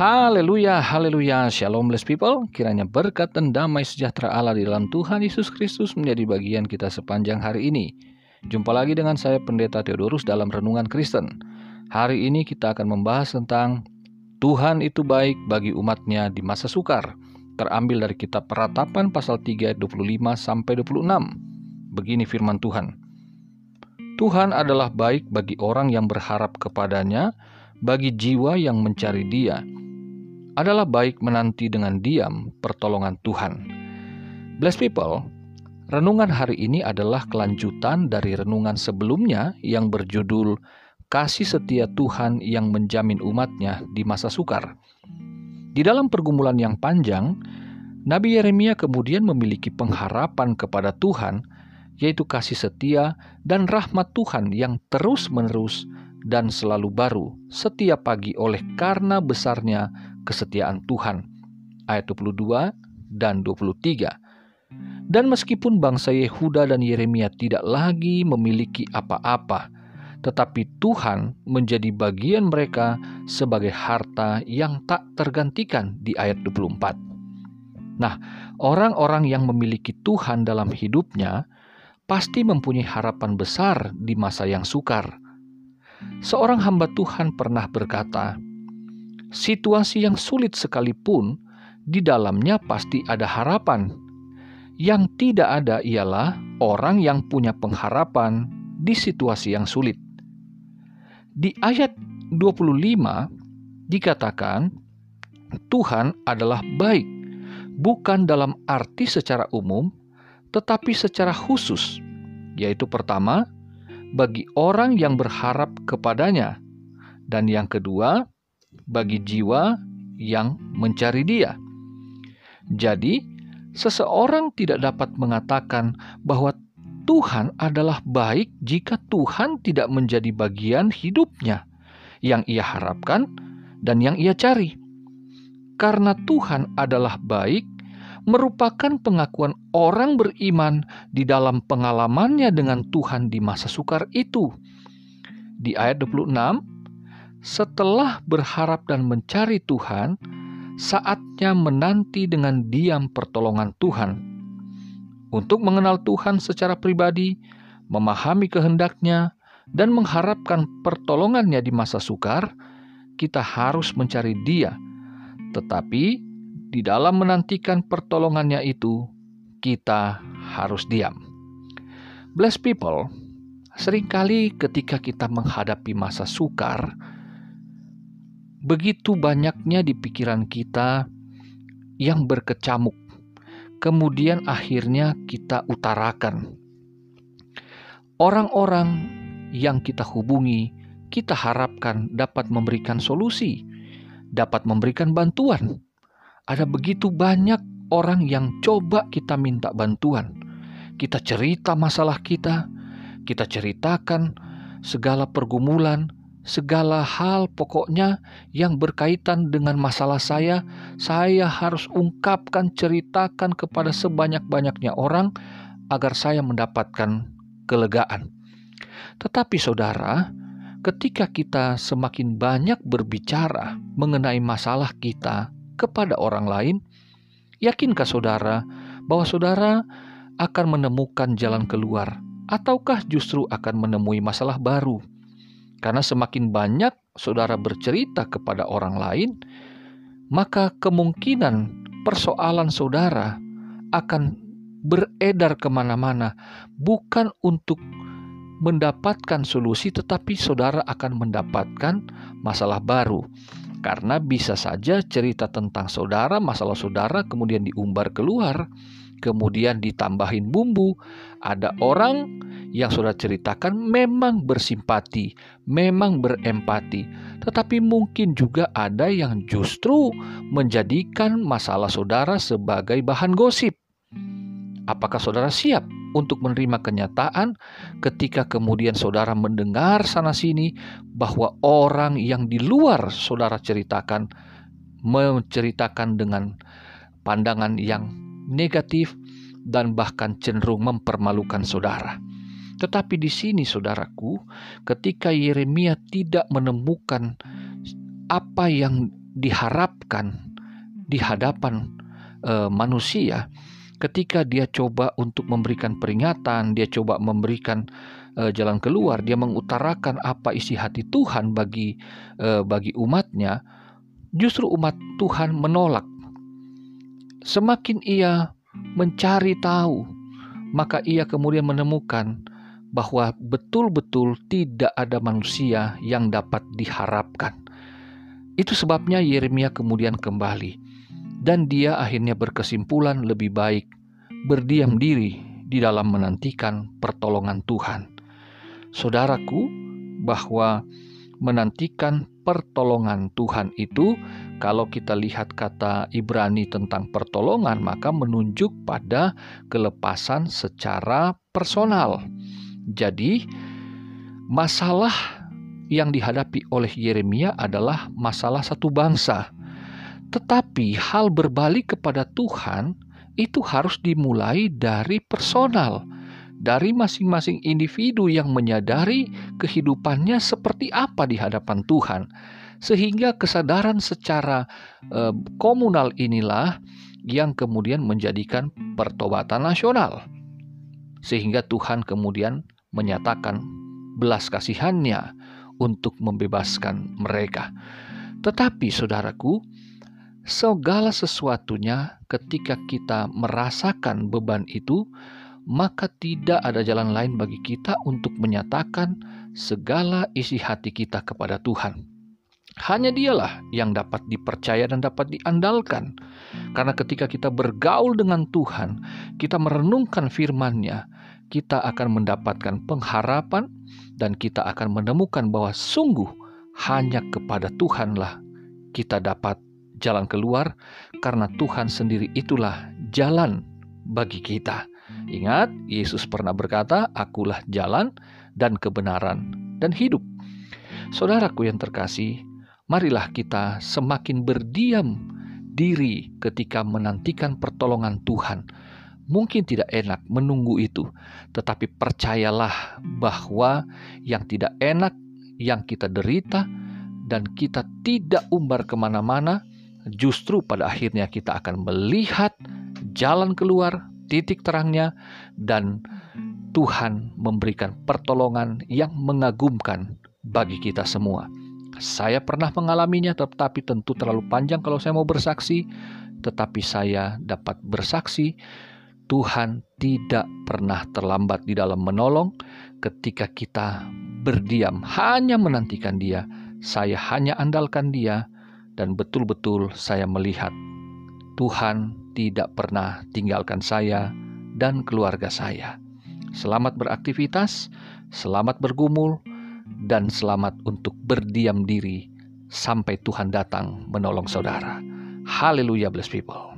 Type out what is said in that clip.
Haleluya, haleluya, shalom blessed people. Kiranya berkat dan damai sejahtera Allah di dalam Tuhan Yesus Kristus menjadi bagian kita sepanjang hari ini. Jumpa lagi dengan saya Pendeta Theodorus dalam Renungan Kristen. Hari ini kita akan membahas tentang Tuhan itu baik bagi umatnya di masa sukar. Terambil dari kitab Peratapan pasal 3 ayat 25 sampai 26. Begini firman Tuhan. Tuhan adalah baik bagi orang yang berharap kepadanya, bagi jiwa yang mencari Dia. Adalah baik menanti dengan diam pertolongan Tuhan. Bless people, renungan hari ini adalah kelanjutan dari renungan sebelumnya yang berjudul Kasih Setia Tuhan yang menjamin umatnya di masa sukar. Di dalam pergumulan yang panjang, Nabi Yeremia kemudian memiliki pengharapan kepada Tuhan yaitu kasih setia dan rahmat Tuhan yang terus-menerus dan selalu baru setiap pagi oleh karena besarnya kesetiaan Tuhan. Ayat 22 dan 23. Dan meskipun bangsa Yehuda dan Yeremia tidak lagi memiliki apa-apa, tetapi Tuhan menjadi bagian mereka sebagai harta yang tak tergantikan di ayat 24. Nah, orang-orang yang memiliki Tuhan dalam hidupnya pasti mempunyai harapan besar di masa yang sukar. Seorang hamba Tuhan pernah berkata, "Situasi yang sulit sekalipun, di dalamnya pasti ada harapan. Yang tidak ada ialah orang yang punya pengharapan di situasi yang sulit." Di ayat 25 dikatakan, "Tuhan adalah baik, bukan dalam arti secara umum, tetapi secara khusus, yaitu pertama, bagi orang yang berharap kepadanya, dan yang kedua, bagi jiwa yang mencari Dia. Jadi, seseorang tidak dapat mengatakan bahwa Tuhan adalah baik jika Tuhan tidak menjadi bagian hidupnya yang ia harapkan dan yang ia cari. Karena Tuhan adalah baik, merupakan pengakuan orang beriman di dalam pengalamannya dengan Tuhan di masa sukar itu. Di ayat 26, setelah berharap dan mencari Tuhan, saatnya menanti dengan diam pertolongan Tuhan. Untuk mengenal Tuhan secara pribadi, memahami kehendaknya, dan mengharapkan pertolongannya di masa sukar, kita harus mencari Dia, tetapi di dalam menantikan pertolongannya itu, kita harus diam. Bless people, sering kali ketika kita menghadapi masa sukar, begitu banyaknya di pikiran kita yang berkecamuk, kemudian akhirnya kita utarakan. Orang-orang yang kita hubungi, kita harapkan dapat memberikan solusi, dapat memberikan bantuan ada begitu banyak orang yang coba kita minta bantuan. Kita cerita masalah kita, kita ceritakan segala pergumulan, segala hal pokoknya yang berkaitan dengan masalah saya, saya harus ungkapkan, ceritakan kepada sebanyak-banyaknya orang agar saya mendapatkan kelegaan. Tetapi saudara, ketika kita semakin banyak berbicara mengenai masalah kita, kepada orang lain, yakinkah saudara bahwa saudara akan menemukan jalan keluar, ataukah justru akan menemui masalah baru? Karena semakin banyak saudara bercerita kepada orang lain, maka kemungkinan persoalan saudara akan beredar ke mana-mana, bukan untuk mendapatkan solusi, tetapi saudara akan mendapatkan masalah baru. Karena bisa saja cerita tentang saudara, masalah saudara kemudian diumbar keluar, kemudian ditambahin bumbu. Ada orang yang saudara ceritakan memang bersimpati, memang berempati, tetapi mungkin juga ada yang justru menjadikan masalah saudara sebagai bahan gosip. Apakah saudara siap untuk menerima kenyataan ketika kemudian saudara mendengar sana-sini bahwa orang yang di luar saudara ceritakan menceritakan dengan pandangan yang negatif dan bahkan cenderung mempermalukan saudara. Tetapi di sini saudaraku, ketika Yeremia tidak menemukan apa yang diharapkan di hadapan uh, manusia ketika dia coba untuk memberikan peringatan, dia coba memberikan uh, jalan keluar, dia mengutarakan apa isi hati Tuhan bagi uh, bagi umatnya, justru umat Tuhan menolak. Semakin ia mencari tahu, maka ia kemudian menemukan bahwa betul-betul tidak ada manusia yang dapat diharapkan. Itu sebabnya Yeremia kemudian kembali, dan dia akhirnya berkesimpulan lebih baik berdiam diri di dalam menantikan pertolongan Tuhan. Saudaraku, bahwa menantikan pertolongan Tuhan itu, kalau kita lihat kata Ibrani tentang pertolongan, maka menunjuk pada kelepasan secara personal. Jadi, masalah yang dihadapi oleh Yeremia adalah masalah satu bangsa. Tetapi hal berbalik kepada Tuhan itu harus dimulai dari personal dari masing-masing individu yang menyadari kehidupannya seperti apa di hadapan Tuhan, sehingga kesadaran secara eh, komunal inilah yang kemudian menjadikan pertobatan nasional, sehingga Tuhan kemudian menyatakan belas kasihannya untuk membebaskan mereka. Tetapi, saudaraku, segala sesuatunya ketika kita merasakan beban itu maka tidak ada jalan lain bagi kita untuk menyatakan segala isi hati kita kepada Tuhan. Hanya dialah yang dapat dipercaya dan dapat diandalkan. Karena ketika kita bergaul dengan Tuhan, kita merenungkan firman-Nya, kita akan mendapatkan pengharapan dan kita akan menemukan bahwa sungguh hanya kepada Tuhanlah kita dapat jalan keluar karena Tuhan sendiri itulah jalan bagi kita. Ingat, Yesus pernah berkata, "Akulah jalan dan kebenaran dan hidup." Saudaraku yang terkasih, marilah kita semakin berdiam diri ketika menantikan pertolongan Tuhan. Mungkin tidak enak menunggu itu, tetapi percayalah bahwa yang tidak enak, yang kita derita, dan kita tidak umbar ke mana-mana, justru pada akhirnya kita akan melihat jalan keluar titik terangnya dan Tuhan memberikan pertolongan yang mengagumkan bagi kita semua. Saya pernah mengalaminya tetapi tentu terlalu panjang kalau saya mau bersaksi, tetapi saya dapat bersaksi Tuhan tidak pernah terlambat di dalam menolong ketika kita berdiam hanya menantikan Dia. Saya hanya andalkan Dia dan betul-betul saya melihat Tuhan tidak pernah tinggalkan saya dan keluarga saya. Selamat beraktivitas, selamat bergumul, dan selamat untuk berdiam diri sampai Tuhan datang menolong saudara. Haleluya, bless people.